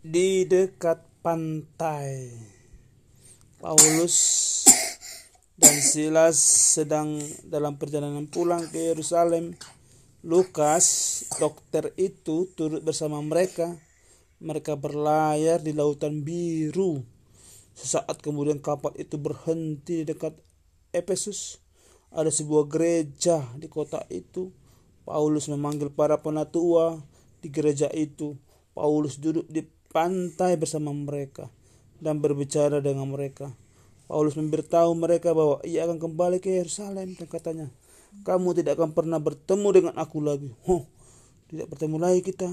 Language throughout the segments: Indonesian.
di dekat pantai. Paulus dan Silas sedang dalam perjalanan pulang ke Yerusalem. Lukas, dokter itu, turut bersama mereka. Mereka berlayar di lautan biru. Sesaat kemudian kapal itu berhenti di dekat Efesus. Ada sebuah gereja di kota itu. Paulus memanggil para penatua di gereja itu. Paulus duduk di pantai bersama mereka dan berbicara dengan mereka. Paulus memberitahu mereka bahwa ia akan kembali ke Yerusalem dan katanya, kamu tidak akan pernah bertemu dengan aku lagi. Huh, tidak bertemu lagi kita.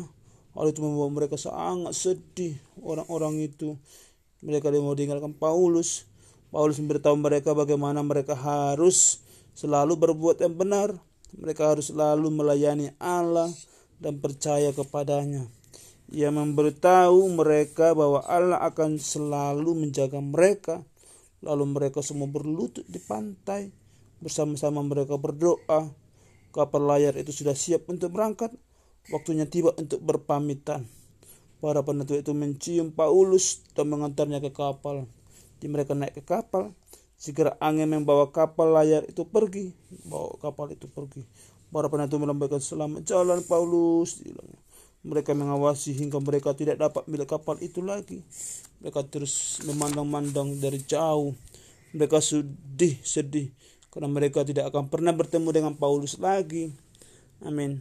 Hal itu membuat mereka sangat sedih. Orang-orang itu mereka mau tinggalkan Paulus. Paulus memberitahu mereka bagaimana mereka harus selalu berbuat yang benar. Mereka harus selalu melayani Allah dan percaya kepadanya. Ia memberitahu mereka bahwa Allah akan selalu menjaga mereka. Lalu mereka semua berlutut di pantai. Bersama-sama mereka berdoa. Kapal layar itu sudah siap untuk berangkat. Waktunya tiba untuk berpamitan. Para penentu itu mencium Paulus dan mengantarnya ke kapal. Di mereka naik ke kapal. Segera angin membawa kapal layar itu pergi. Bawa kapal itu pergi. Para penentu melambaikan selamat jalan Paulus. Mereka mengawasi hingga mereka tidak dapat milik kapal itu lagi. Mereka terus memandang-mandang dari jauh. Mereka sedih, sedih. Karena mereka tidak akan pernah bertemu dengan Paulus lagi. Amin.